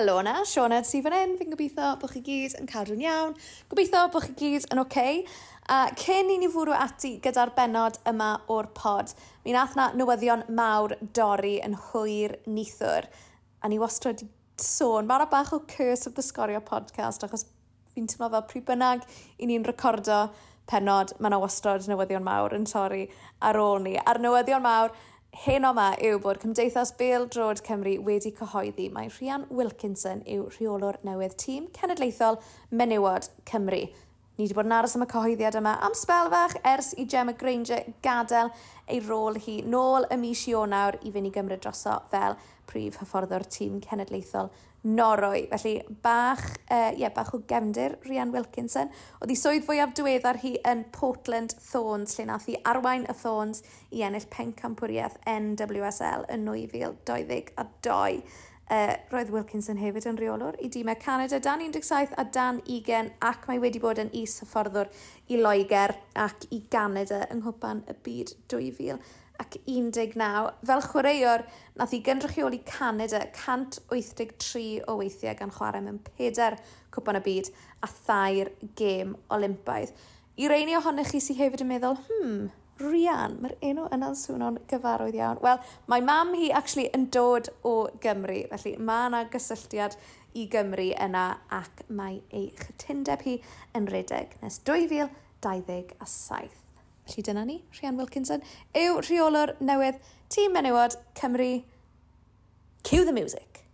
Helo na, Sioned sy'n fan hyn. Fi'n gobeithio bod chi gyd yn cadw'n iawn. Gobeithio bod chi gyd yn oce. Okay. A cyn i ni fwrw ati gyda'r benod yma o'r pod, mi nath na newyddion mawr dorri yn hwyr nithwr. A ni wastad wedi sôn, mae'r bach o Curse of the Scorio podcast, achos fi'n teimlo fel pryd bynnag i ni'n recordo penod, mae yna wastad newyddion mawr yn torri ar ôl ni. A'r newyddion mawr Hen oma yw bod Cymdeithas Bêl Drod Cymru wedi cyhoeddi mae Rhian Wilkinson yw rheolwr newydd tîm cenedlaethol Menywod Cymru. Ni wedi bod yn aros am y cyhoeddiad yma am spel fach ers i Gemma Granger gadael ei rôl hi nôl y mis Ionawr i fynd i gymryd droso fel prif hyfforddwr tîm cenedlaethol norwy. Felly, bach, uh, yeah, bach o gefndir, Rhian Wilkinson. Oedd hi swydd fwyaf diweddar hi yn Portland Thorns, lle nath hi arwain y Thorns i ennill pencampwriaeth NWSL yn 2022. Uh, roedd Wilkinson hefyd yn reolwr i dîmau Canada dan 17 a dan 20 ac mae wedi bod yn is hyfforddwr i Loegr ac i Canada yng nghwpan y byd 2000 ac 19. Fel chwaraewr, nath i gynrychioli Canada 183 o weithiau gan chwarae mewn 4 cwpan y byd a thair gêm olympaidd. I reini ohonych chi sydd hefyd yn meddwl, hmm, Rian, mae'r enw yna'n swno'n gyfarwydd iawn. Wel, mae mam hi actually yn dod o Gymru, felly mae yna gysylltiad i Gymru yna ac mae ei chytundeb hi yn redeg nes 2027. Felly dyna ni, Rhian Wilkinson, yw rheolwr newydd Tîm Menywod Cymru. Cue the music!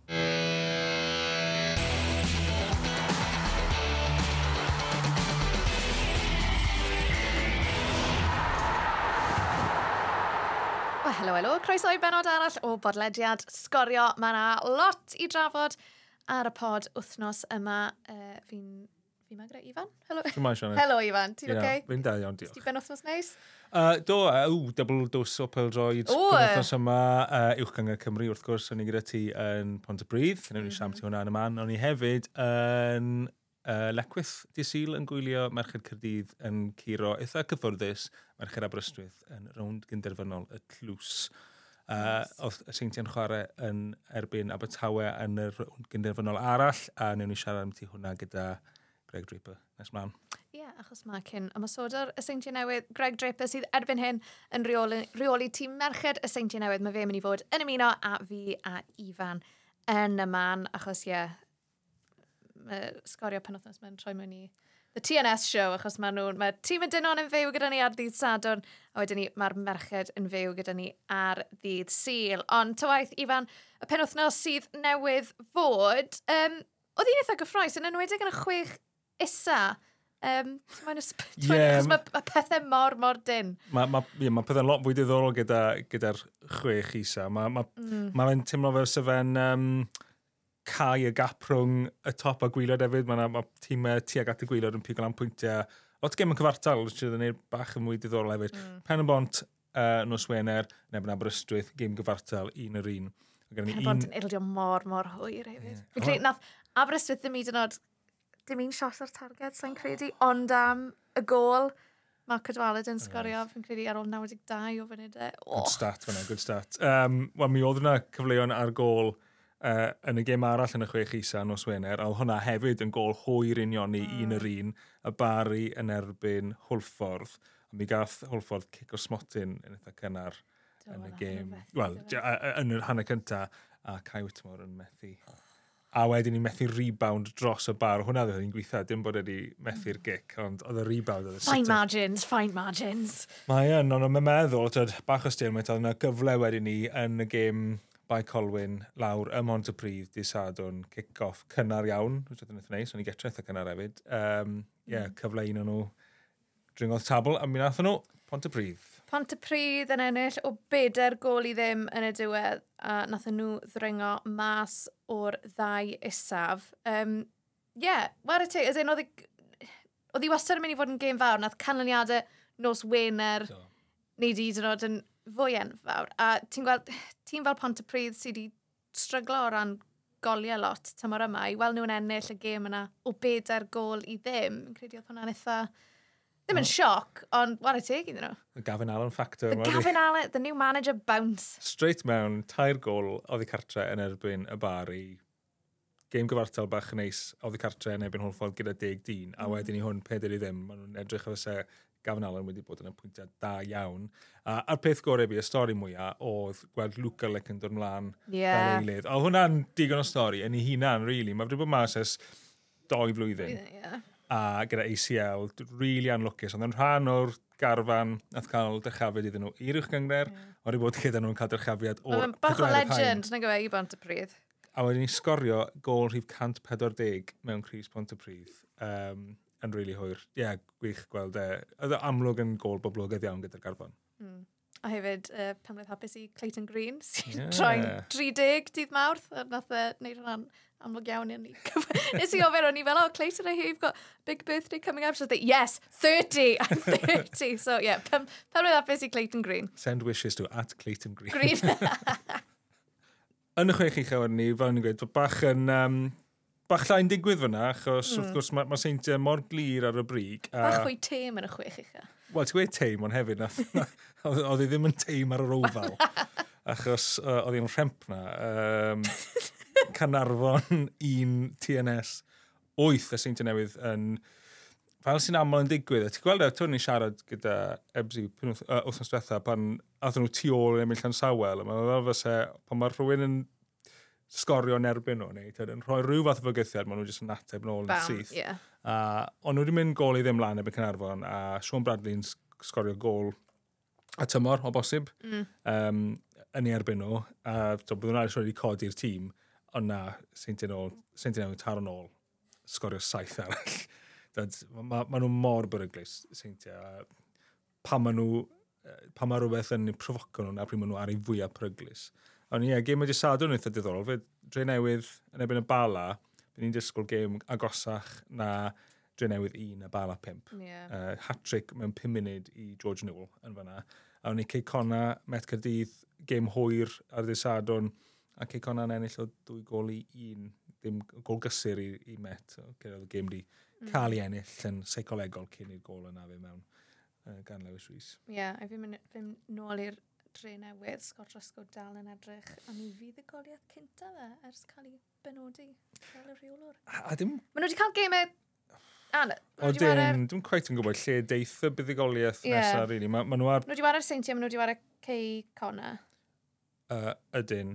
Wel, helo, helo. Croeso i benod arall o bodlediad sgorio. Mae yna lot i drafod ar y pod wythnos yma. Uh, fi'n fi mae gyda Ifan. Helo, Shmai, Helo Ifan, ti'n yeah, oce? Okay? Fi'n da iawn, diolch. Ti'n ben othnos neis? Uh, do, uh, ww, double dose o peldroed. O! Gwrthnos e. yma, e, uh, uwch gyngor Cymru, wrth gwrs, o'n i gyda ti yn Pont Pontypridd. Newyn mm -hmm. i siam mhm. ti hwnna yn y man. O'n i hefyd yn uh, Lecwyth Disil yn gwylio Merched Cyrdydd yn Ciro, eitha cyffwrddus, Merched Aberystwyth yn rownd gynderfynol y Tlws. Uh. Oedd y Seintiau'n chwarae yn erbyn Abertawe yn y gynderfynol arall, a newn ni siarad am ti hwnna gyda Greg Draper, nes mlaen. Ie, yeah, achos mae cyn ymasodwr y Seintiau Newydd, Greg Draper, sydd erbyn hyn yn reoli, reoli tîm merched y Seintiau Newydd. Mae fe'n mynd i fod yn ymuno a fi a Ifan yn y man, achos ie, yeah, sgorio pan othnos mae'n troi mewn i The TNS Show, achos mae nhw'n, mae tîm y dynon yn fyw gyda ni ar ddydd Sadwrn, a wedyn ni, mae'r merched yn fyw gyda ni ar ddydd Sil. Ond, tywaith, Ifan, y penwthnos sydd newydd fod, um, oedd un eitha gyffroes yn enwedig yn y chwech isa, um, mae'n ysbryd, yeah, mae ma pethau mor, mor dyn. Mae ma, yeah, ma pethau'n lot fwy diddorol gyda'r gyda, chwech isa. Mae'n ma, mm. ma teimlo fel sef yn um, cael y gap rhwng y top a gwylod hefyd. Mae ma tîmau tuag at y gwylod yn pigo lan pwyntiau. Lot gem yn cyfartal, sydd yn gwneud bach yn mwy diddorol hefyd. Mm. Pen y bont, uh, nos Wener, neb yn Aberystwyth, gêm gyfartal, un yr un. Pen y bont yn ildio mor, mor hwyr hefyd. Yeah. Fi'n credu, nath Aberystwyth ddim i dynod dim un shot ar targed, sa'n credu, ond am y gol, mae Cadwaladr yn oh, sgorio, fi'n credu ar ôl 92 o fyny de. Oh. Good stat fyna, good stat. Um, Wel, mi oedd yna cyfleoedd ar gol uh, yn y gêm arall yn y chwech isa nos Wener, a hwnna hefyd yn gol hwyr union i mm. un yr un, y bari yn erbyn Hwlffordd. A mi gath Hwlffordd cic o smotyn yn eitha cynnar yn y gêm. Wel, yn yr hanner cyntaf, a Cai Whitmore yn methu. Oh a wedyn i methu rebound dros y bar. Hwna ddod i'n gweithio, dim bod wedi methu'r gic, ond oedd y rebound oedd y Fine margins, fine margins. Mae yn, ond mae'n meddwl, tyd, bach o styr, mae'n yna gyfle wedyn ni yn y gêm by Colwyn lawr ym Montepridd di Sadwn, kick-off cynnar iawn, which oedd yn eithaf neis, ond i getraeth y cynnar hefyd. Um, yeah, mm. cyfle un o'n nhw dringodd tabl a mi nath nhw Pont y Prif. Pont y Pryd yn ennill o bedair gol i ddim yn y diwedd a nath nhw ddringo mas o'r ddau isaf. Um, yeah, where it is, oedd oedd hi wastad yn mynd i fod yn gêm fawr, nath canlyniadau nos Wener so. neu di dyn yn fwy enfawr. A ti'n gweld, tîm fel Pont y Pryd sydd wedi stryglo o ran goliau lot tymor yma, i weld nhw'n ennill y gêm yna o bedair gol i ddim, yn credu oedd hwnna'n eitha Ddim yn sioc, ond what a take iddyn nhw. Y Gavin Allen factor. The Gavin Allen, the new manager bounce. Straight mewn, tair gol oedd i cartre yn erbyn y bar i game gyfartal bach neis oedd i cartre yn erbyn Hwlffordd gyda deg dyn, a mm. wedyn i hwn peder i ddim, maen nhw'n edrych o fysa Gavin Allen wedi bod yn y pwyntiau da iawn. A, a'r peth gorau fi, y stori mwyaf, oedd gweld Luca Lec yn dod ymlaen yeah. fel eilydd. Oedd hwnna'n digon o stori yn ei hunan, really. Mae wedi bod mas ers doi flwyddyn. Yeah a gyda ACL, really anlwcus, ond yn rhan o'r garfan nath cael dyrchafiad iddyn nhw i'r uwch gyngred, yeah. o'r i bod gyda nhw'n cael dyrchafiad o'r... Oedd bach o legend, na gyfe, i bont y pryd. A wedyn ni sgorio gol rhif 140 mewn Cris Pont y Pryd. Um, yn rili really hwyr. Ie, yeah, gwych gweld e. Oedd e amlwg yn gol boblogaidd iawn gyda'r garfan. Mm. A hefyd, uh, pan oedd hapus i Clayton Green, sy'n yeah. troi'n 30 dydd mawrth, a nath e wneud hwnna'n amlwg iawn i ni. Nes i ofyn o'n i fel, oh, Clayton, I hear you've got big birthday coming up. So like, yes, 30, I'm 30. so, yeah, pan, pan oedd hapus i Clayton Green. Send wishes to at Clayton Green. Green. yn y chwech i chawr ni, fel ni'n gweud, bach yn... Um, bach llai'n digwydd fyna, achos mm. wrth gwrs mae ma seintiau mor glir ar y brig. A... Bach fwy tem yn y chwech i chawn. Wel, ti'n gweud teim, ond hefyd, oedd hi ddim yn teim ar yr ofal. Achos uh, oedd hi'n rhemp na. Um, Canarfon un TNS 8 y Seinti Newydd yn... Fel sy'n aml yn digwydd, ti'n gweld e, twn ni'n siarad gyda Ebsi uh, wythnos diwetha pan athyn nhw tu ôl yn Emil Llansawel, a mae'n fel fysa, pan mae rhywun yn sgorio yn erbyn nhw, neu yn rhoi rhyw fath o fygythiad, maen nhw jyst yn ateb nôl yn syth. Yeah. Uh, ond nhw wedi mynd gol i ddim lan ebyn Cynarfon, a Sean Bradley'n sgorio gol a tymor o bosib mm. um, yn ei erbyn nhw. Uh, Bydd nhw'n arall wedi codi'r tîm, ond na, Saint Newydd tar yn ôl, sgorio saith arall. Mae ma, ma nhw mor byryglis, Saint Newydd. Pan nhw, pa mae rhywbeth yn profoco nhw, na pryd ma nhw ar ei fwyaf peryglis. Ond ie, yeah, gêm wedi sadwn eitha diddorol. Fe dre newydd yn ebyn y bala, fe ni'n disgwyl gêm agosach na dre newydd un a bala pimp. Yeah. Uh, Hat-trick mewn 5 munud i George Newell yn fyna. A o'n i Ceicona, Met Cardydd, gêm hwyr ar ddydd sadwn, a Ceicona yn ennill o dwy gol i un, ddim gol gysur i, i Met, gyda oedd y gêm di mm. cael ei ennill yn seicolegol cyn i'r gol yna fe mewn uh, gan Lewis Rhys. Ie, yeah, a fi'n mynd nôl i'r dre newydd, Scott Rysgo dal yn edrych a mi fydd y fuddugoliaeth cynta fe ers cael ei benodi fel y rheolwr. A, a dim... Maen nhw wedi cael gemau e- Anna, o dim, warer... dim quite yn gwybod lle deith y buddigoliaeth yeah. nesaf, really. Ma, ma nhw ar... Nhw wedi wario Seintia, ma nhw wedi wario Cei Cona. Uh, ydyn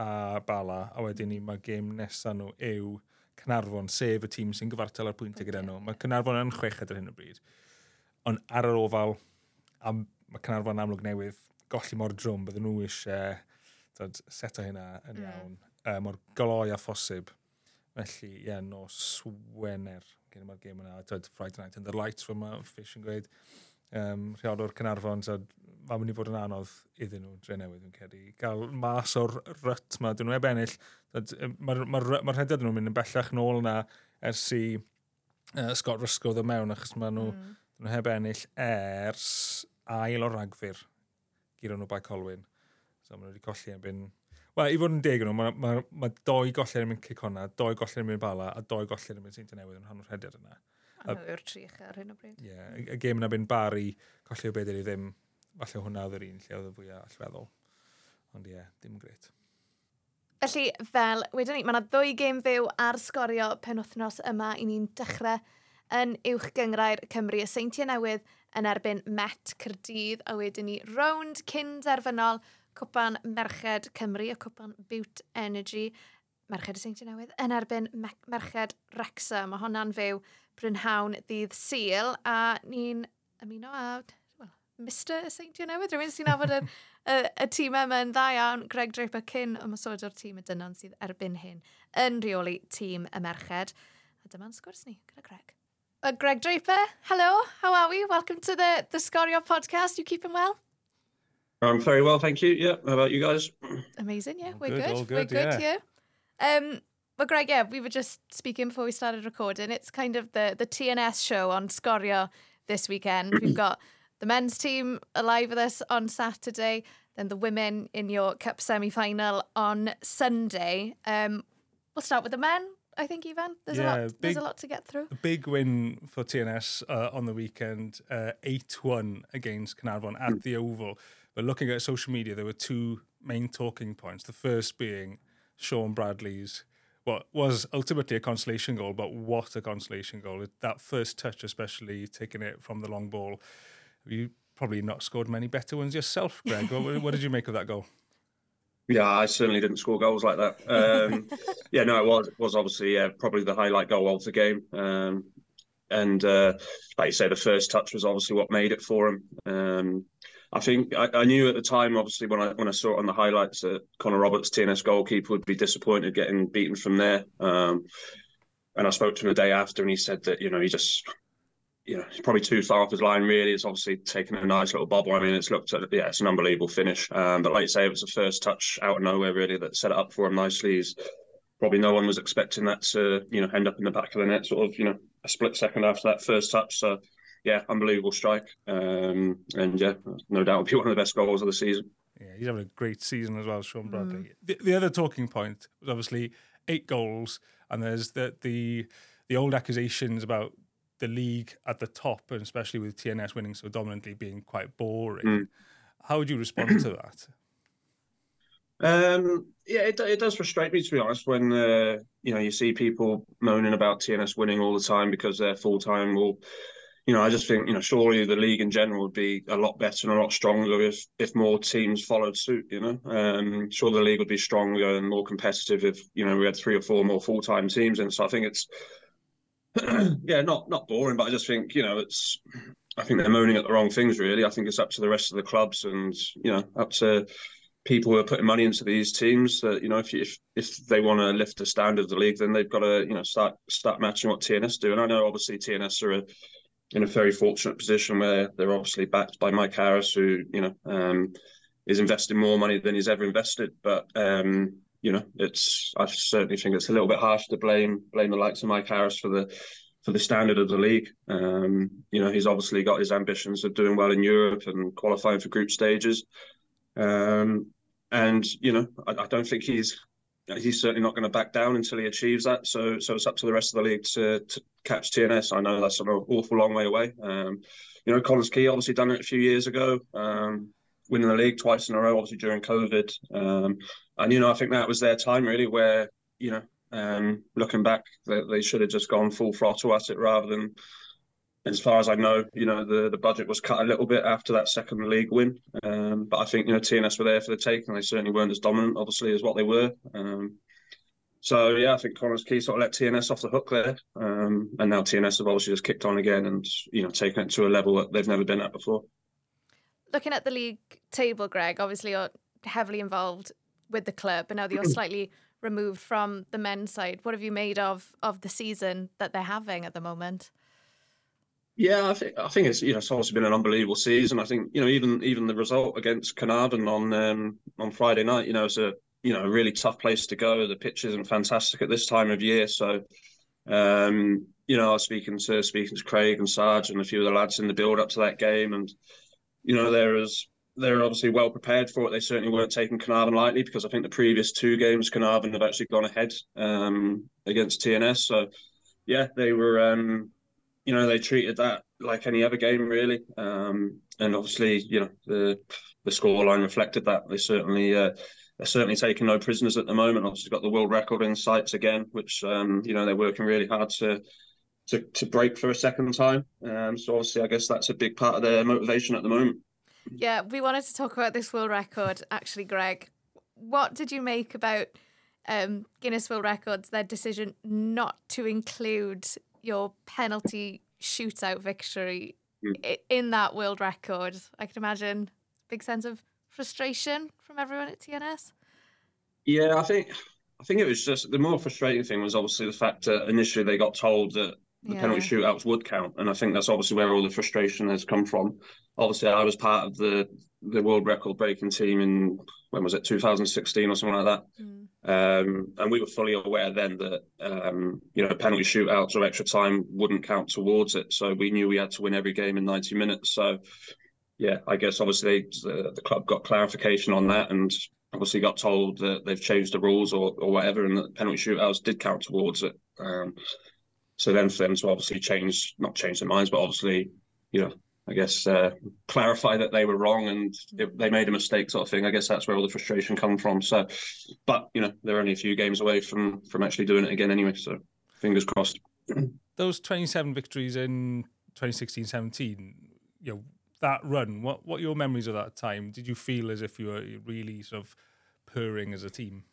a Bala, a wedyn ni mae gêm nesaf nhw yw Cynarfon, sef y tîm sy'n gyfartal ar pwyntiau gyda nhw. Mae Cynarfon yn chwech ar hyn o bryd. Ond ar yr ofal, a mae Cynarfon amlwg newydd golli mor drwm, bydden nhw eisiau dod, seto hynna yn mm. iawn, mm. uh, mor gloi a phosib. Felly, ie, yeah, no swener gen i'r gêm yna, dod, Friday Night and the Lights, fel mae Fish yn gweud, um, rheolwr Cynarfon, dod, mae'n mynd i fod yn anodd iddyn nhw, dre newydd, yn cedi. Gael mas o'r ryt yma, dyn nhw eb ennill, mae'r ma, ma, ma rhedad nhw'n mynd yn bellach nôl yna ers i uh, Scott Rysgo ddod mewn, achos mae nhw, mm. nhw heb ennill ers ail o ragfyr gyda nhw bai Colwyn. So maen nhw wedi colli yn byn... Wel, i fod yn deg nhw, mae ma, ma doi gollau yn mynd cic Cicona, doi gollau yn mynd Bala, a doi gollau yn mynd Seinta Newydd yn rhan o'r rhediad yna. A nhw yw'r tri ar hyn o bryd. Ie, yeah, y gêm yna byn bar i colli o beth i ddim, falle hwnna oedd yr un lle oedd y fwyaf allweddol. Ond ie, yeah, dim gret. Felly, fel wedyn ni, mae yna ddwy gêm fyw ar sgorio penwthnos yma i ni'n dechrau yn uwch gyngrair Cymru y Seintiau Newydd yn erbyn Met Cyrdydd a wedyn ni rownd cyn derfynol cwpan Merched Cymru a cwpan Butte Energy. Merched y Seintiau Newydd yn erbyn Merched Wrexham Mae hwnna'n fyw Brynhawn ddydd Sil a ni'n ymuno a well, Mr y Seintiau Newydd rhywun sy'n nabod y, y, y tîm yma yn dda iawn. Greg Draper cyn ymwysod o'r tîm y dynon sydd erbyn hyn yn rheoli tîm y Merched. A dyma'n sgwrs ni gyda Greg. Uh, Greg Draper, hello, how are we? Welcome to the, the Sgorio podcast. You keeping well? I'm very well, thank you. Yeah, how about you guys? Amazing, yeah, we're good. good. good we're good, yeah. yeah. Um, well, Greg, yeah, we were just speaking before we started recording. It's kind of the, the TNS show on Sgorio this weekend. We've got the men's team alive with us on Saturday, then the women in your cup semi-final on Sunday. Um, we'll start with the men. I think, Ifan. There's, yeah, a, lot, big, there's a lot to get through. A big win for TNS uh, on the weekend, uh, 8-1 against Caernarfon at the Oval. But looking at social media, there were two main talking points. The first being Sean Bradley's what was ultimately a consolation goal, but what a consolation goal. That first touch, especially taking it from the long ball. You probably not scored many better ones yourself, Greg. what, what, did you make of that goal? Yeah, I certainly didn't score goals like that. Um, yeah, no, it was it was obviously yeah, probably the highlight goal of the game. Um, and uh, like you say, the first touch was obviously what made it for him. Um, I think I, I, knew at the time, obviously, when I when I saw it on the highlights that Connor Roberts, TNS goalkeeper, would be disappointed getting beaten from there. Um, and I spoke to him the day after, and he said that you know he just you know, he's probably too far off his line. Really, it's obviously taken a nice little bobble. I mean, it's looked at yeah, it's an unbelievable finish. Um, but like you say, it was the first touch out of nowhere really that set it up for him nicely. He's, probably no one was expecting that to you know end up in the back of the net, sort of you know a split second after that first touch. So yeah, unbelievable strike. Um, and yeah, no doubt will be one of the best goals of the season. Yeah, he's having a great season as well, Sean Bradley. Mm. The, the other talking point was obviously eight goals, and there's the the the old accusations about the league at the top, and especially with TNS winning so dominantly, being quite boring. Mm. How would you respond to that? Um, yeah, it, it does frustrate me to be honest when uh, you know you see people moaning about TNS winning all the time because they're full time. Well, you know, I just think you know surely the league in general would be a lot better and a lot stronger if if more teams followed suit. You know, um, sure the league would be stronger and more competitive if you know we had three or four more full time teams. And so I think it's yeah, not not boring, but I just think you know it's. I think they're moaning at the wrong things. Really, I think it's up to the rest of the clubs and you know up to people who are putting money into these teams. That you know if if if they want to lift the standard of the league, then they've got to you know start start matching what TNS do. And I know obviously TNS are a, in a very fortunate position where they're obviously backed by Mike Harris, who you know um, is investing more money than he's ever invested. But um, you know, it's I certainly think it's a little bit harsh to blame blame the likes of Mike Harris for the for the standard of the league. Um, you know, he's obviously got his ambitions of doing well in Europe and qualifying for group stages. Um, and you know, I, I, don't think he's he's certainly not going to back down until he achieves that. So, so it's up to the rest of the league to to catch TNS. I know that's an awful long way away. Um, you know, Connah's Quay obviously done it a few years ago, um, winning the league twice in a row, obviously during COVID. Um, and you know, I think that was their time really, where you know, um, looking back, they, they should have just gone full throttle at it rather than. As far as I know, you know the, the budget was cut a little bit after that second league win, um, but I think you know TNS were there for the take, and they certainly weren't as dominant, obviously, as what they were. Um, so yeah, I think Connah's Quay sort of let TNS off the hook there, um, and now TNS have obviously just kicked on again and you know taken it to a level that they've never been at before. Looking at the league table, Greg, obviously you're heavily involved with the club, but now that you're slightly removed from the men's side, what have you made of of the season that they're having at the moment? Yeah, I think I think it's you know it's obviously been an unbelievable season. I think you know even even the result against Caernarfon on um, on Friday night, you know, it's a you know a really tough place to go. The pitch isn't fantastic at this time of year, so um, you know I was speaking to speaking to Craig and Sarge and a few of the lads in the build up to that game, and you know there is they're obviously well prepared for it. They certainly weren't taking Caernarfon lightly because I think the previous two games Caernarfon have actually gone ahead um, against TNS. So yeah, they were um, you know they treated that like any other game really, um, and obviously you know the the scoreline reflected that. They certainly. Uh, they're certainly taking no prisoners at the moment. Obviously, got the world record in sights again, which um, you know they're working really hard to to, to break for a second time. Um, so obviously, I guess that's a big part of their motivation at the moment. Yeah, we wanted to talk about this world record, actually, Greg. What did you make about um, Guinness World Records, their decision not to include your penalty shootout victory mm. in that world record? I can imagine big sense of frustration from everyone at TNS. Yeah, I think I think it was just the more frustrating thing was obviously the fact that initially they got told that the yeah. penalty shootouts would count, and I think that's obviously where all the frustration has come from. Obviously, I was part of the the world record breaking team in when was it 2016 or something like that, mm. um, and we were fully aware then that um, you know penalty shootouts or extra time wouldn't count towards it. So we knew we had to win every game in 90 minutes. So yeah, I guess obviously the, the club got clarification on that and obviously got told that they've changed the rules or, or whatever, and that penalty shootouts did count towards it. Um, so then for them to obviously change, not change their minds, but obviously, you know, I guess, uh, clarify that they were wrong and it, they made a mistake, sort of thing. I guess that's where all the frustration come from. So, but you know, they're only a few games away from from actually doing it again anyway. So, fingers crossed. Those 27 victories in 2016-17, you know, that run. What what your memories of that time? Did you feel as if you were really sort of purring as a team?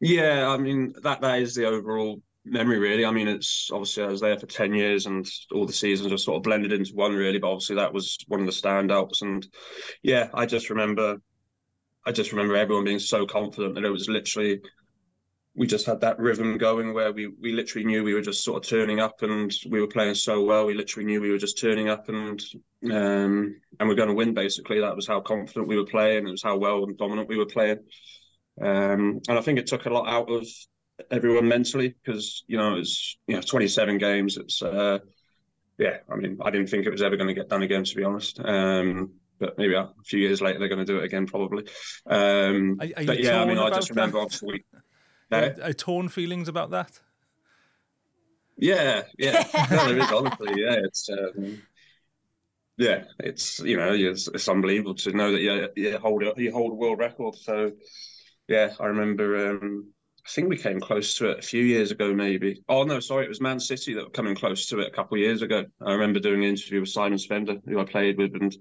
Yeah, I mean that that is the overall memory really. I mean, it's obviously I was there for ten years, and all the seasons are sort of blended into one really. But obviously that was one of the standouts, and yeah, I just remember, I just remember everyone being so confident that it was literally. We just had that rhythm going where we, we literally knew we were just sort of turning up and we were playing so well. We literally knew we were just turning up and um, and we're going to win. Basically, that was how confident we were playing. It was how well and dominant we were playing. Um, and I think it took a lot out of everyone mentally because you know it's you know 27 games. It's uh, yeah. I mean, I didn't think it was ever going to get done again, to be honest. Um, but maybe a few years later they're going to do it again, probably. Um, are, are but yeah, I mean, I just remember that? obviously. Uh, are torn feelings about that? Yeah, yeah, no, there is honestly. Yeah, it's um, yeah, it's you know, it's, it's unbelievable to know that you you hold a, you hold a world record. So yeah, I remember um, I think we came close to it a few years ago, maybe. Oh no, sorry, it was Man City that were coming close to it a couple of years ago. I remember doing an interview with Simon Spender, who I played with, and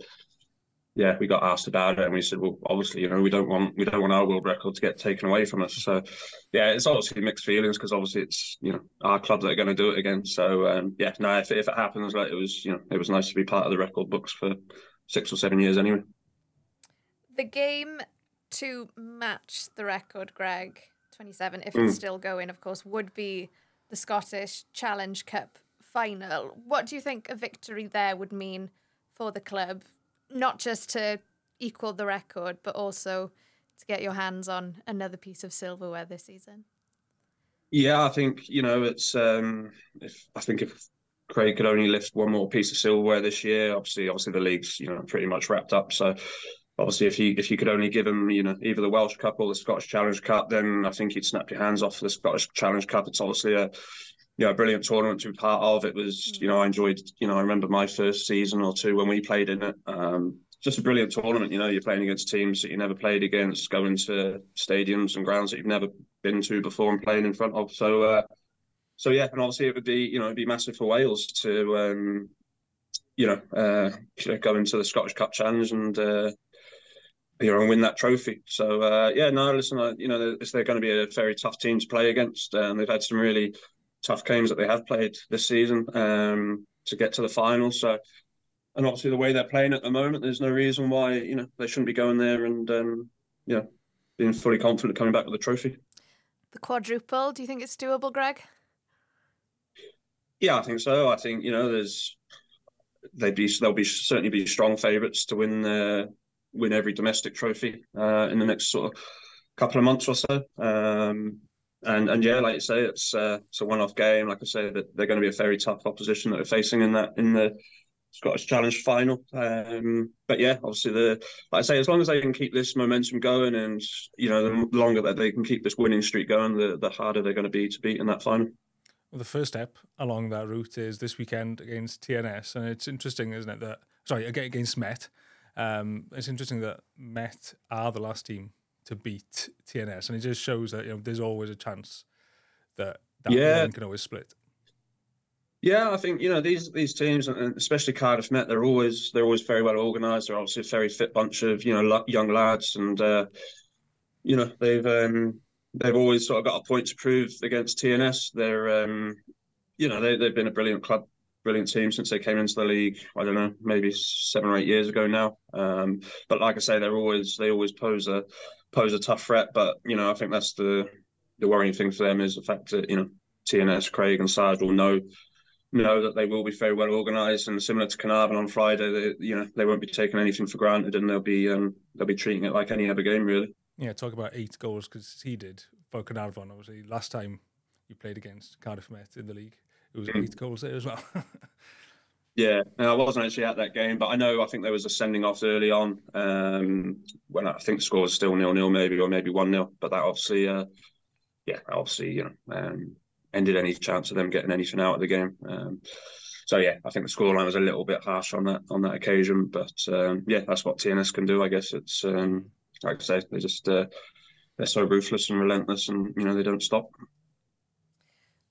yeah, we got asked about it, and we said, well, obviously, you know, we don't want we don't want our world record to get taken away from us. So yeah, it's obviously mixed feelings because obviously it's you know our club that are going to do it again. So um, yeah, no, if if it happens, like it was, you know, it was nice to be part of the record books for six or seven years anyway. The game to match the record, Greg, 27, if it's mm. still going, of course, would be the Scottish Challenge Cup final. What do you think a victory there would mean for the club? Not just to equal the record, but also to get your hands on another piece of silverware this season. Yeah, I think you know it's. Um, if I think if Craig could only lift one more piece of silverware this year, obviously, obviously the league's you know pretty much wrapped up. So obviously if you if you could only give him you know either the Welsh Cup or the Scottish Challenge Cup, then I think you'd snap your hands off the Scottish Challenge Cup. It's obviously a you know a brilliant tournament to be part of. It was you know I enjoyed you know I remember my first season or two when we played in it. Um, just a brilliant tournament. You know, you're playing against teams that you never played against, going to stadiums and grounds that you've never been to before and playing in front of. So, uh, so yeah, and obviously it would be you know it'd be massive for Wales to um, you know uh, go into the Scottish Cup Challenge and uh, you know, and win that trophy. So uh, yeah, no, listen, uh, you know, they're going to be a very tough team to play against, and they've had some really tough games that they have played this season um, to get to the final. So, and obviously the way they're playing at the moment, there's no reason why you know they shouldn't be going there and um, you know being fully confident of coming back with the trophy. The quadruple, do you think it's doable, Greg? Yeah, I think so. I think you know there's they'd be they'll be certainly be strong favourites to win the win every domestic trophy uh, in the next sort of couple of months or so. Um, and and yeah, like you say, it's uh, it's a one-off game. Like I say, that they're going to be a very tough opposition that they're facing in that in the Scottish Challenge final. Um, but yeah, obviously the like I say, as long as they can keep this momentum going, and you know, the longer that they can keep this winning streak going, the the harder they're going to be to beat in that final. Well, the first step along that route is this weekend against TNS, and it's interesting, isn't it? That sorry, against Met. Um, it's interesting that Met are the last team to beat TNS, and it just shows that you know there's always a chance that that yeah. can always split. Yeah, I think you know these these teams, and especially Cardiff Met, they're always they're always very well organised. They're obviously a very fit bunch of you know young lads, and uh, you know they've um, they've always sort of got a point to prove against TNS. They're um, you know they they've been a brilliant club brilliant team since they came into the league. I don't know, maybe seven or eight years ago now. Um, but like I say, they're always they always pose a pose a tough threat. But you know, I think that's the the worrying thing for them is the fact that you know TNS, Craig, and Sarge will know know that they will be very well organised and similar to Caernarfon on Friday. They, you know, they won't be taking anything for granted and they'll be um, they'll be treating it like any other game really. Yeah, talk about eight goals because he did for Caernarfon. Obviously, last time you played against Cardiff Met in the league it was mm. eight goals there as well. yeah, I wasn't actually at that game, but I know I think there was a sending off early on um, when I think the score was still nil nil, maybe or maybe one nil. But that obviously, uh, yeah, obviously, you know, um, ended any chance of them getting anything out of the game. Um, so yeah, I think the scoreline was a little bit harsh on that on that occasion, but um, yeah, that's what TNS can do. I guess it's um, like I say, they just uh, they're so ruthless and relentless, and you know they don't stop.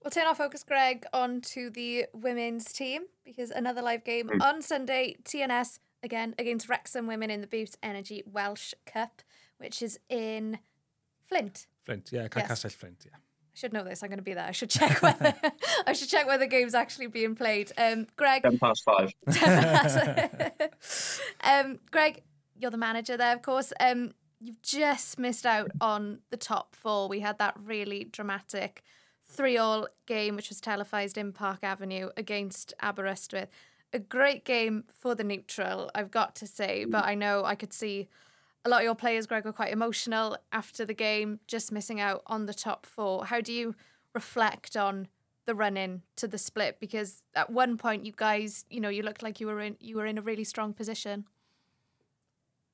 We'll turn our focus, Greg, on to the women's team because another live game mm. on Sunday. TNS again against Wrexham women in the Bute Energy Welsh Cup, which is in Flint. Flint, yeah, yes. Flint, yeah. I should know this. I'm going to be there. I should check whether I should check whether the game's actually being played. Um, Greg. Ten past five. um, Greg, you're the manager there, of course. Um, you've just missed out on the top four. We had that really dramatic three-all game, which was televised in Park Avenue against Aberystwyth. A great game for the neutral, I've got to say, but I know I could see a lot of your players, Greg, were quite emotional after the game, just missing out on the top four. How do you reflect on the run in to the split? Because at one point, you guys, you know, you looked like you were in you were in a really strong position.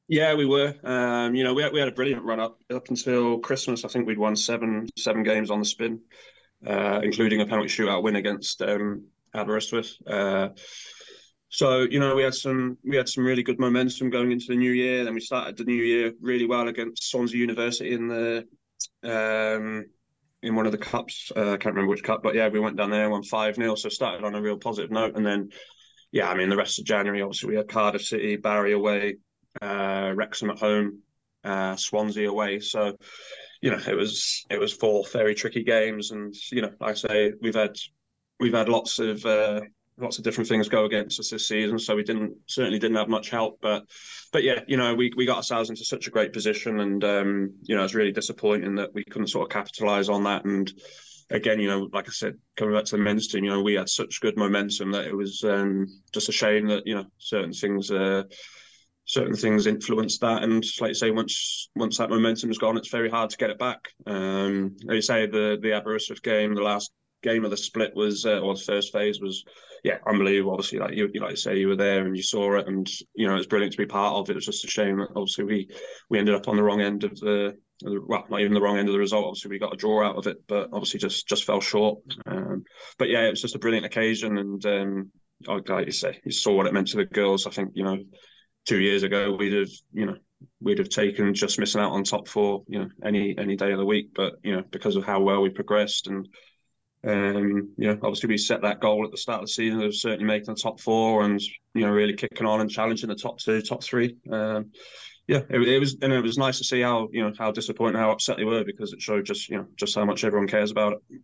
Yeah, we were. Um, you know, we had, we had a brilliant run up up until Christmas. I think we'd won seven seven games on the spin, uh, including a penalty shootout win against um, Aberystwyth. Uh, so you know we had some we had some really good momentum going into the new year. Then we started the new year really well against Swansea University in the um, in one of the cups. Uh, I can't remember which cup, but yeah, we went down there and won five 0 So started on a real positive note, and then yeah, I mean the rest of January obviously we had Cardiff City, Barry away, uh, Wrexham at home, uh, Swansea away. So you know it was it was four very tricky games, and you know like I say we've had we've had lots of uh, lots of different things go against us this season, so we didn't certainly didn't have much help. But but yeah, you know, we we got ourselves into such a great position, and um, you know, it's really disappointing that we couldn't sort of capitalise on that. And again, you know, like I said, coming back to the men's team, you know, we had such good momentum that it was um, just a shame that you know certain things. Uh, certain things influence that and like you say once once that momentum is gone it's very hard to get it back um like you say the the Aberystwyth game the last game of the split was uh, or the first phase was yeah, unbelievable. Obviously, like you, you like you say, you were there and you saw it, and you know it's brilliant to be part of it. It's just a shame that obviously we we ended up on the wrong end of the well, not even the wrong end of the result. Obviously, we got a draw out of it, but obviously just just fell short. Um, but yeah, it was just a brilliant occasion, and um, like you say, you saw what it meant to the girls. I think you know, two years ago we'd have you know we'd have taken just missing out on top four, you know, any any day of the week. But you know, because of how well we progressed and um, you know, obviously we set that goal at the start of the season of certainly making the top four and you know really kicking on and challenging the top two, top three. Um, yeah, it, it, was and it was nice to see how you know how disappointed, how upset they were because it showed just you know just how much everyone cares about it.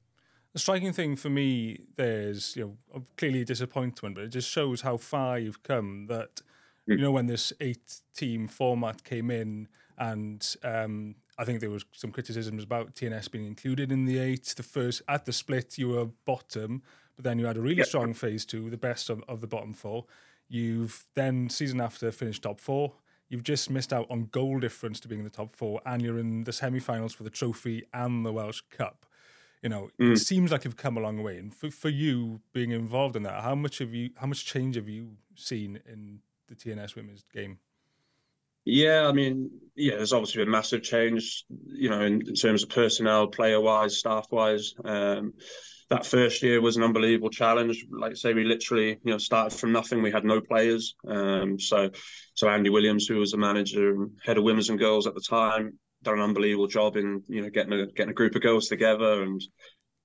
The striking thing for me, there's you know clearly disappointment, but it just shows how far you've come. That. You know when this eight-team format came in, and um, I think there was some criticisms about TNS being included in the eight. The first at the split, you were bottom, but then you had a really yep. strong phase two, the best of, of the bottom four. You've then season after finished top four. You've just missed out on goal difference to being in the top four, and you're in the semi-finals for the trophy and the Welsh Cup. You know, mm. it seems like you've come a long way. And for, for you being involved in that, how much have you, how much change have you seen in the TNS women's game? Yeah, I mean, yeah, there's obviously been massive change, you know, in, in terms of personnel, player wise, staff wise. Um, that first year was an unbelievable challenge. Like say, we literally, you know, started from nothing. We had no players. Um, so, so Andy Williams, who was the manager and head of women's and girls at the time, done an unbelievable job in, you know, getting a getting a group of girls together. And,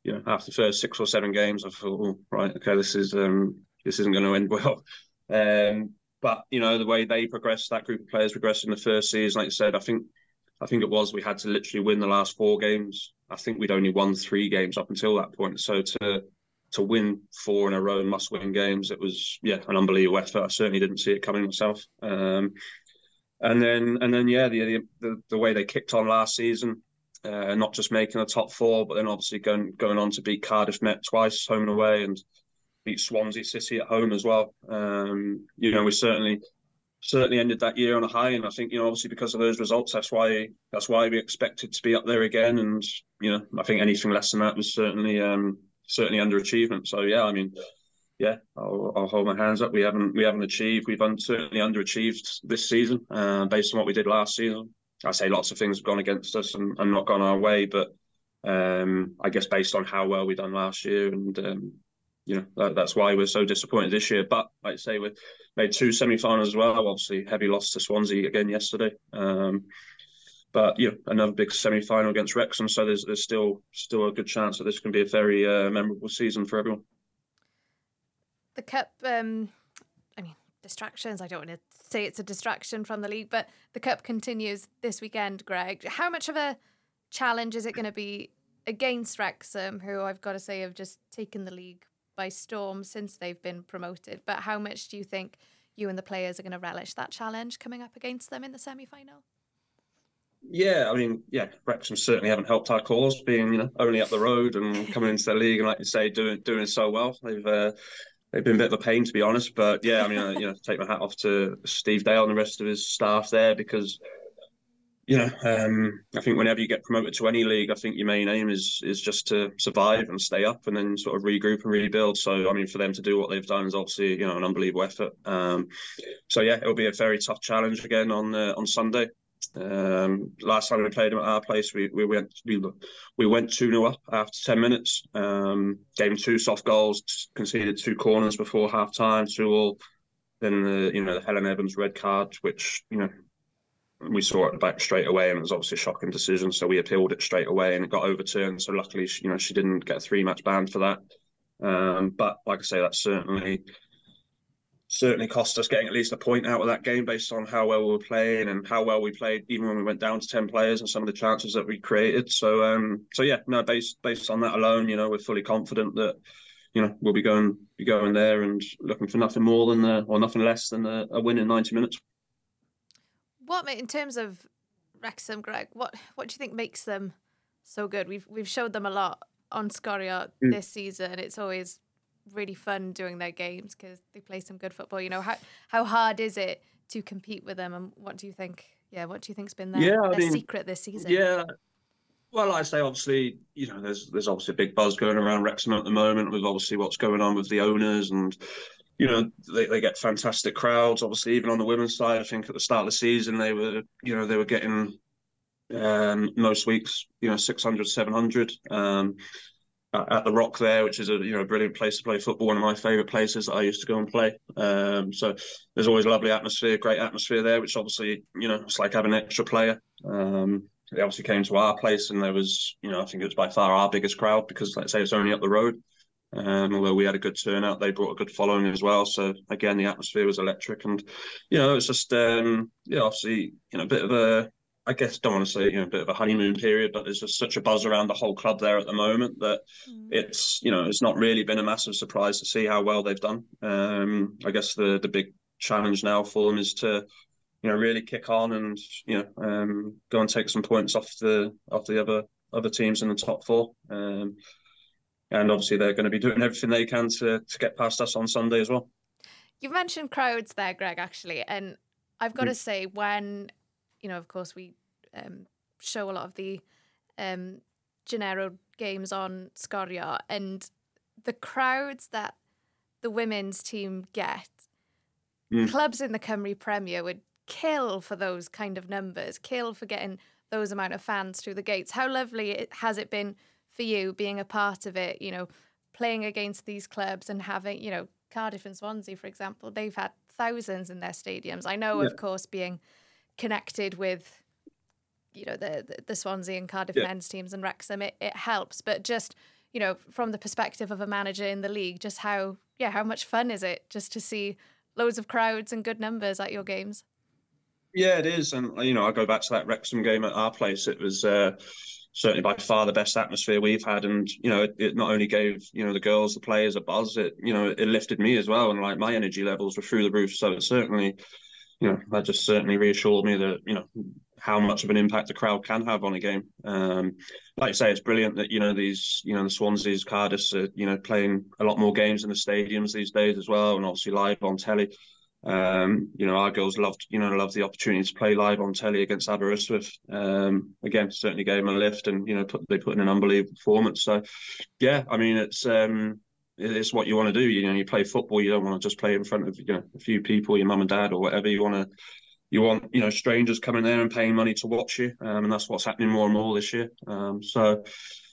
you know, after the first six or seven games, I thought, oh, right, okay, this is um, this isn't going to end well. Um, but you know the way they progressed, that group of players progressed in the first season. Like I said, I think I think it was we had to literally win the last four games. I think we'd only won three games up until that point. So to to win four in a row, must win games, it was yeah an unbelievable effort. I certainly didn't see it coming myself. Um, and then and then yeah the the, the way they kicked on last season, uh, not just making the top four, but then obviously going going on to beat Cardiff Met twice home and away and beat Swansea City at home as well. Um, you know, we certainly certainly ended that year on a high, and I think you know obviously because of those results, that's why that's why we expected to be up there again. And you know, I think anything less than that was certainly um, certainly underachievement. So yeah, I mean. Yeah, I'll, I'll, hold my hands up. We haven't we haven't achieved. We've un- certainly underachieved this season, uh, based on what we did last season. I say lots of things have gone against us and, and not gone our way, but um, I guess based on how well we done last year and um, you know that, that's why we're so disappointed this year. But like I say, we made two semi-finals as well. Obviously, heavy loss to Swansea again yesterday. Um, but yeah, another big semi-final against Wrexham. So there's there's still still a good chance that this can be a very uh, memorable season for everyone. The cup, um, I mean, distractions. I don't want to say it's a distraction from the league, but the cup continues this weekend. Greg, how much of a challenge is it going to be against Wrexham, who I've got to say have just taken the league by storm since they've been promoted. But how much do you think you and the players are going to relish that challenge coming up against them in the semi final? Yeah, I mean, yeah, Wrexham certainly haven't helped our cause, being you know only up the road and coming into the league and like you say, doing doing so well. They've uh, they've been a bit of a pain to be honest, but yeah, I mean, you know, take my hat off to Steve Dale and the rest of his staff there because you know, um, I think whenever you get promoted to any league, I think your main aim is is just to survive and stay up, and then sort of regroup and rebuild. So, I mean, for them to do what they've done is obviously you know an unbelievable effort. Um, so yeah, it'll be a very tough challenge again on uh, on Sunday. Um, last time we played them at our place, we, we went we we went two 0 up after ten minutes. Um, gave them two soft goals, conceded two corners before half time, two all. Then the you know the Helen Evans red card, which you know we saw it back straight away, and it was obviously a shocking decision. So we appealed it straight away, and it got overturned. So luckily, she, you know, she didn't get a three match ban for that. Um, but like I say, that certainly certainly cost us getting at least a point out of that game based on how well we were playing and how well we played, even when we went down to ten players and some of the chances that we created. So, um, so yeah, no, based based on that alone, you know, we're fully confident that you know we'll be going be going there and looking for nothing more than the, or nothing less than a, a win in ninety minutes. What in terms of Wrexham, Greg? What what do you think makes them so good? We've we've showed them a lot on Sgorio mm. this season. It's always really fun doing their games because they play some good football. You know how how hard is it to compete with them, and what do you think? Yeah, what do you think's been their, yeah, their mean, secret this season? Yeah. Well, I say obviously, you know, there's there's obviously a big buzz going around Wrexham at the moment with obviously what's going on with the owners and you know they, they get fantastic crowds. Obviously even on the women's side i think at the start of the season they were you know they were getting um, most weeks you know 600 700 um, at the rock there which is a you know a brilliant place to play football one of my favorite places that i used to go and play. Um, so there's always a lovely atmosphere great atmosphere there which obviously you know it's like having an extra player. Um, they obviously came to our place and there was you know i think it was by far our biggest crowd because let's say it's only up the road um, although we had a good turnout, they brought a good following as well. So again, the atmosphere was electric, and you know, it's just um, yeah, obviously, you know, a bit of a, I guess, don't want to say you know, a bit of a honeymoon period, but there's just such a buzz around the whole club there at the moment that mm. it's you know, it's not really been a massive surprise to see how well they've done. Um, I guess the the big challenge now for them is to you know really kick on and you know um, go and take some points off the off the other other teams in the top four. Um, and obviously they're going to be doing everything they can to to get past us on Sunday as well. You've mentioned crowds there, Greg, actually, and I've got mm. to say when you know, of course, we um, show a lot of the um, Genero games on Sgorio, and the crowds that the women's team get, mm. clubs in the Cymru Premier would kill for those kind of numbers, kill for getting those amount of fans through the gates. How lovely it, has it been for you being a part of it, you know, playing against these clubs and having, you know, Cardiff and Swansea, for example, they've had thousands in their stadiums. I know, yeah. of course, being connected with, you know, the the, the Swansea and Cardiff yeah. men's teams and Wrexham, it, it helps. But just, you know, from the perspective of a manager in the league, just how, yeah, how much fun is it just to see loads of crowds and good numbers at your games? Yeah, it is. And, you know, I go back to that Wrexham game at our place. It was, uh, certainly by far the best atmosphere we've had. And you know, it, it, not only gave you know the girls, the players a buzz, it you know it lifted me as well, and like my energy levels were through the roof. So it certainly, you know, that just certainly reassured me that you know how much of an impact the crowd can have on a game. Um, like I say, it's brilliant that you know these you know the Swansea's, Cardiff's are you know playing a lot more games in the stadiums these days as well, and obviously live on telly. Um, you know, our girls loved, you know, loved the opportunity to play live on telly against Aberystwyth. Um, again, certainly gave them a lift, and you know, put, they put in an unbelievable performance. So, yeah, I mean, it's um, it's what you want to do. You know, you play football, you don't want to just play in front of you know a few people, your mum and dad or whatever. You want to, you want you know strangers coming there and paying money to watch you, um, and that's what's happening more and more this year. Um, so,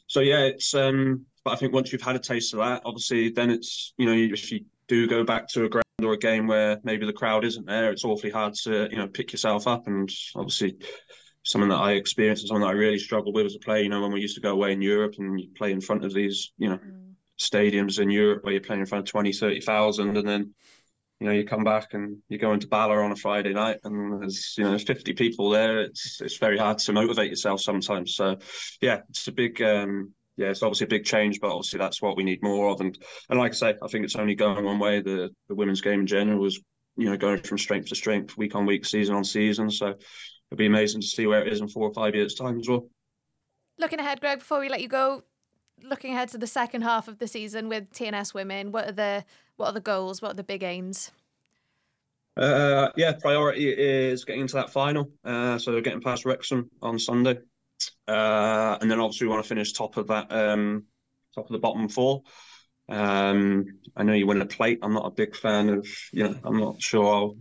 so yeah, it's um, but I think once you've had a taste of that, obviously, then it's you know if you do go back to a ground or a game where maybe the crowd isn't there, it's awfully hard to you know pick yourself up. And obviously, something that I experienced and something that I really struggled with as a player. You know, when we used to go away in Europe and you play in front of these you know mm. stadiums in Europe where you're playing in front of 20, 30,000 and then you know, you come back and you go into Bala on a Friday night and there's, you know, 50 people there. It's it's very hard to motivate yourself sometimes. So, yeah, it's a big, um, yeah, it's obviously a big change, but obviously that's what we need more of. And and like I say, I think it's only going one way. The the women's game in general is, you know, going from strength to strength, week on week, season on season. So it'll be amazing to see where it is in four or five years' time as well. Looking ahead, Greg, before we let you go, looking ahead to the second half of the season with TNS women, what are the what are the goals? What are the big aims? Uh, yeah, priority is getting into that final. Uh, so getting past Wrexham on Sunday, uh, and then obviously we want to finish top of that, um, top of the bottom four. Um, I know you win a plate. I'm not a big fan of, you know, I'm not sure I'll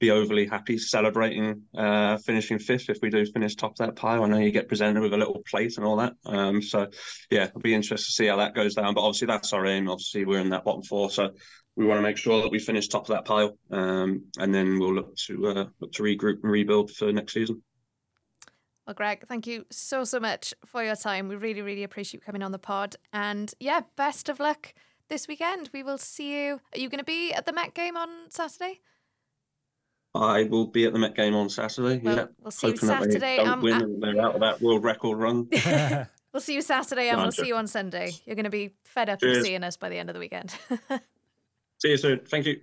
be overly happy celebrating uh, finishing fifth if we do finish top of that pile. I know you get presented with a little plate and all that. Um, so yeah, it'll be interesting to see how that goes down. But obviously that's our aim. Obviously we're in that bottom four, so we want to make sure that we finish top of that pile, um, and then we'll look to uh, look to regroup and rebuild for next season. Well, Greg, thank you so so much for your time. We really really appreciate you coming on the pod, and yeah, best of luck this weekend. We will see you. Are you going to be at the Met game on Saturday? I will be at the Met game on Saturday. Well, yeah, we'll see you Saturday. Don't um, win and they're out of that world record run. we'll see you Saturday, and we'll see you on Sunday. You're going to be fed up Cheers. of seeing us by the end of the weekend. See you soon. Thank you.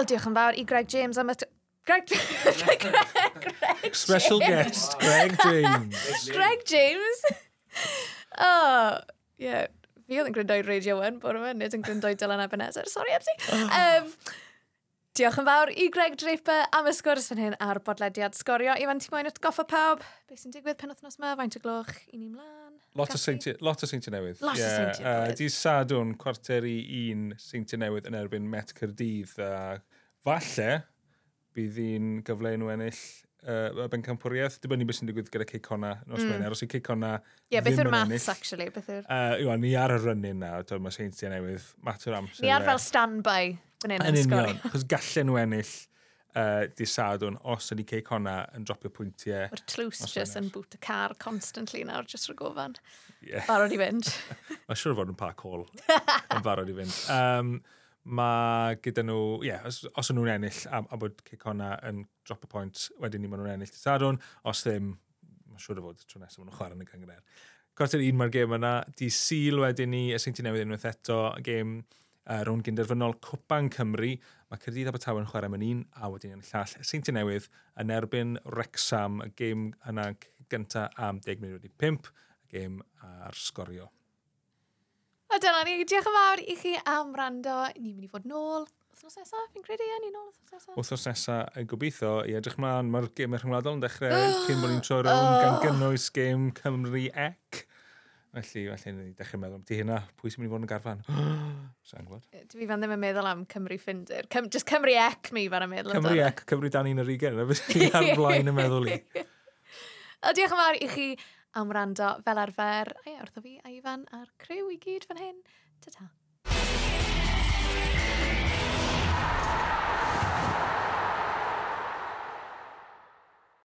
Wel, diolch yn fawr i Greg James am y... Greg... Greg, Greg Special guest, Greg James. Greg James. oh, yeah. Fi oedd yn gryndo i Radio 1 bore yma, nid yn gryndo i Dylan Ebenezer. Sorry, Epsi. Oh. Um, Diolch yn fawr i Greg Draper am y sgwrs fan hyn ar bodlediad sgorio. Ifan, ti'n moyn atgoffa pawb? Be sy'n digwydd pen penwthnos yma? Faint o gloch? I ni mlaen? Lot o seintiau newydd. Lot yeah. o seintiau newydd. Uh, di sadwn cwarter i un seintiau newydd yn erbyn Met Cyrdydd. Uh, falle bydd hi'n gyfle enw ennill uh, ben campwriaeth. bencampwriaeth, ni beth sy'n digwydd gyda Ceicona nos mm. Wener. Os yw Ceicona yeah, beth yw'r maths, actually? Beth yw'r... Uh, iwan, ni ar y rynnyn na, dwi'n mae seintiau newydd, mater amser. Ni ar e. fel stand-by fan hyn yn sgori. Chos gallen nhw ennill uh, di sadwn os ydy ceic Ceicona yn dropio pwyntiau. Mae'r tlws just yn boot y car constantly nawr, just rwy gofan. Yeah. Barod i fynd. Mae'n siŵr fod yn park hall yn barod i fynd. Um, mae gyda nhw, ie, yeah, os, os nhw'n ennill a, a bod Cicona yn drop y pwynt, wedyn ni maen nhw'n ennill Sadwn, os ddim, mae'n siŵr o fod tro nesaf maen nhw'n chwarae yn y gangre'r. Corter un mae'r gêm yna, di Sil wedyn ni, y sy'n ti Newydd unwaith eto, gêm uh, rhwng gynderfynol Cwpan Cymru. Mae Cyrdydd Abertawe yn chwarae mewn un, a wedyn yn llall Seinti Newydd yn erbyn Rexham, y gêm yna gyntaf am 10 munud i 5, y gêm ar sgorio. A dyna ni. Diolch yn fawr i chi am rando. Ni'n mynd i fod nôl wythnos nesaf, fi'n credu, ie, ni'n ôl wythnos nesaf. Wythnos nesaf, y gobeithio, i edrych mlaen, mae'r gym eich ymwladol yn dechrau cyn bod ni'n troi rown gan oh. gynnwys gym Cymru Ec. Felly, felly, ni dechrau meddwl di hynna, pwy sy'n mynd i fod yn garfan? Sa'n gwybod. Dwi fan ddim yn meddwl am Cymru Ffindir. Cym, just Cymru Ec mi fan yn meddwl. Cymru Ec, Cymru Dan un yr ugen, a beth sy'n ar blaen y meddwl i. O, diolch yn fawr i chi am wrando fel arfer. A ie, wrtho fi, a Ifan, a'r criw i gyd fan hyn. Ta-ta.